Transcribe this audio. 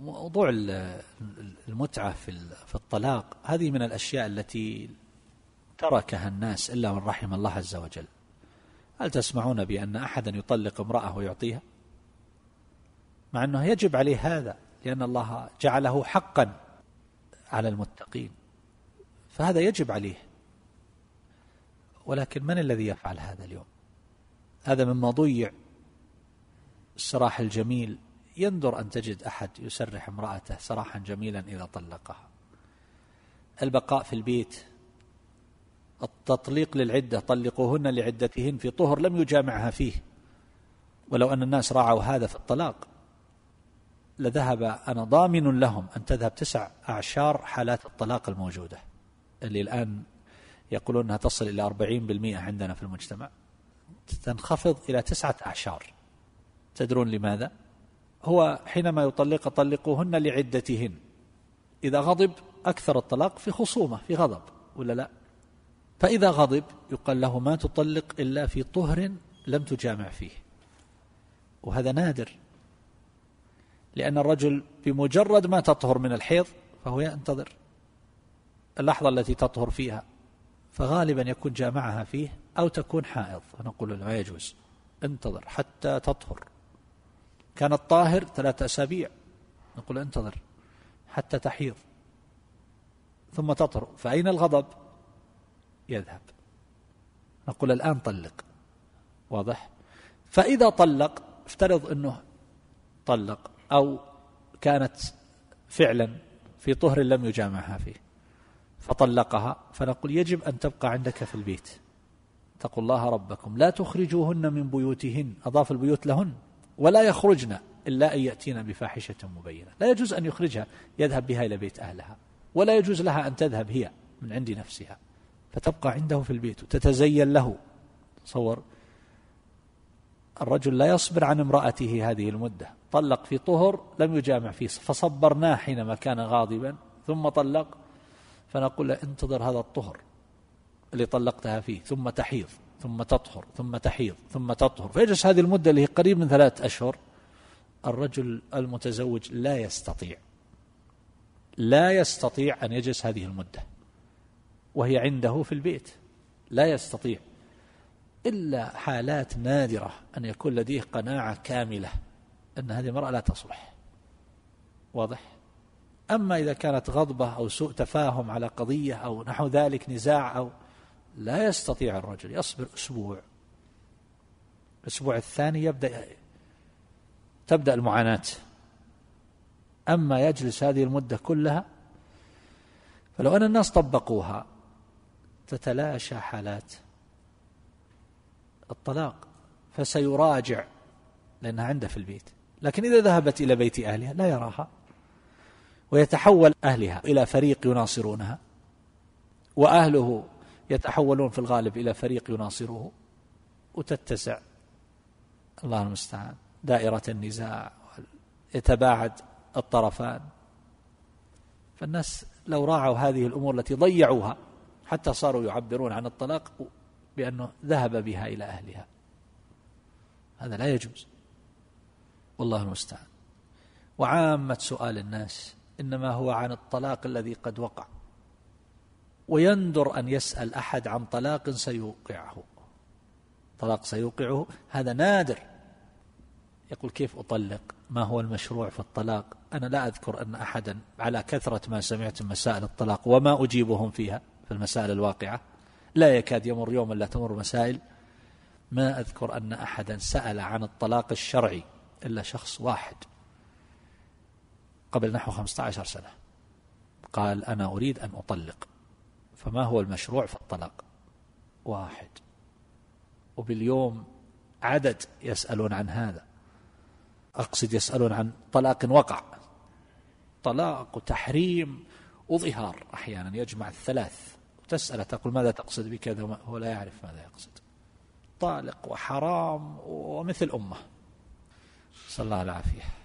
موضوع المتعة في الطلاق هذه من الأشياء التي تركها الناس إلا من رحم الله عز وجل. هل تسمعون بأن أحدا يطلق امرأة ويعطيها؟ مع أنه يجب عليه هذا لأن الله جعله حقا على المتقين. فهذا يجب عليه. ولكن من الذي يفعل هذا اليوم؟ هذا مما ضيع السراح الجميل يندر أن تجد أحد يسرح امرأته سراحا جميلا إذا طلقها. البقاء في البيت التطليق للعدة طلقوهن لعدتهن في طهر لم يجامعها فيه. ولو أن الناس راعوا هذا في الطلاق لذهب أنا ضامن لهم أن تذهب تسع أعشار حالات الطلاق الموجودة. اللي الآن يقولون أنها تصل إلى أربعين بالمئة عندنا في المجتمع. تنخفض إلى تسعة أعشار. تدرون لماذا؟ هو حينما يطلق طلقوهن لعدتهن. إذا غضب أكثر الطلاق في خصومة في غضب ولا لا؟ فإذا غضب يقال له ما تطلق إلا في طهر لم تجامع فيه. وهذا نادر لأن الرجل بمجرد ما تطهر من الحيض فهو ينتظر اللحظة التي تطهر فيها فغالبا يكون جامعها فيه أو تكون حائض. فنقول له ما يجوز انتظر حتى تطهر. كان الطاهر ثلاثة أسابيع. نقول انتظر حتى تحيض. ثم تطهر فأين الغضب؟ يذهب. نقول الآن طلق. واضح؟ فإذا طلق افترض أنه طلق أو كانت فعلا في طهر لم يجامعها فيه فطلقها فنقول يجب أن تبقى عندك في البيت. اتقوا الله ربكم. لا تخرجوهن من بيوتهن. أضاف البيوت لهن. ولا يخرجن إلا أن يأتين بفاحشة مبينة. لا يجوز أن يخرجها يذهب بها إلى بيت أهلها. ولا يجوز لها أن تذهب هي من عند نفسها. فتبقى عنده في البيت. وتتزين له. تصور. الرجل لا يصبر عن امرأته هذه المدة. طلق في طهر لم يجامع فيه. فصبرناه حينما كان غاضبا. ثم طلق. فنقول له انتظر هذا الطهر اللي طلقتها فيه. ثم تحيض. ثم تطهر ثم تحيض ثم تطهر. فيجلس هذه المدة اللي هي قريب من ثلاث أشهر الرجل المتزوج لا يستطيع لا يستطيع أن يجلس هذه المدة وهي عنده في البيت لا يستطيع إلا حالات نادرة أن يكون لديه قناعة كاملة أن هذه المرأة لا تصلح. واضح؟ أما إذا كانت غضبة أو سوء تفاهم على قضية أو نحو ذلك نزاع أو لا يستطيع الرجل يصبر أسبوع. الأسبوع الثاني يبدأ تبدأ المعاناة. أما يجلس هذه المدة كلها فلو أن الناس طبقوها تتلاشى حالات الطلاق فسيراجع لأنها عنده في البيت. لكن إذا ذهبت إلى بيت أهلها لا يراها. ويتحول أهلها إلى فريق يناصرونها. وأهله يتحولون في الغالب إلى فريق يناصره وتتسع. الله المستعان دائرة النزاع يتباعد الطرفان. فالناس لو راعوا هذه الأمور التي ضيعوها حتى صاروا يعبرون عن الطلاق بأنه ذهب بها إلى أهلها. هذا لا يجوز. والله المستعان. وعامة سؤال الناس إنما هو عن الطلاق الذي قد وقع. ويندر أن يسأل أحد عن طلاق سيوقعه. طلاق سيوقعه هذا نادر. يقول كيف أطلق؟ ما هو المشروع في الطلاق؟ أنا لا أذكر أن أحدا على كثرة ما سمعت من مسائل الطلاق وما أجيبهم فيها في المسائل الواقعة. لا يكاد يمر يوم لا تمر مسائل. ما أذكر أن أحدا سأل عن الطلاق الشرعي إلا شخص واحد قبل نحو 15 سنة. قال أنا أريد أن أطلق. فما هو المشروع في الطلاق؟ واحد. وباليوم عدد يسألون عن هذا. أقصد يسألون عن طلاق وقع. طلاق وتحريم وظهار أحيانا يجمع الثلاث. تسأله تقول ماذا تقصد بكذا؟ هو لا يعرف ماذا يقصد. طالق وحرام ومثل أمة. صلى الله العافية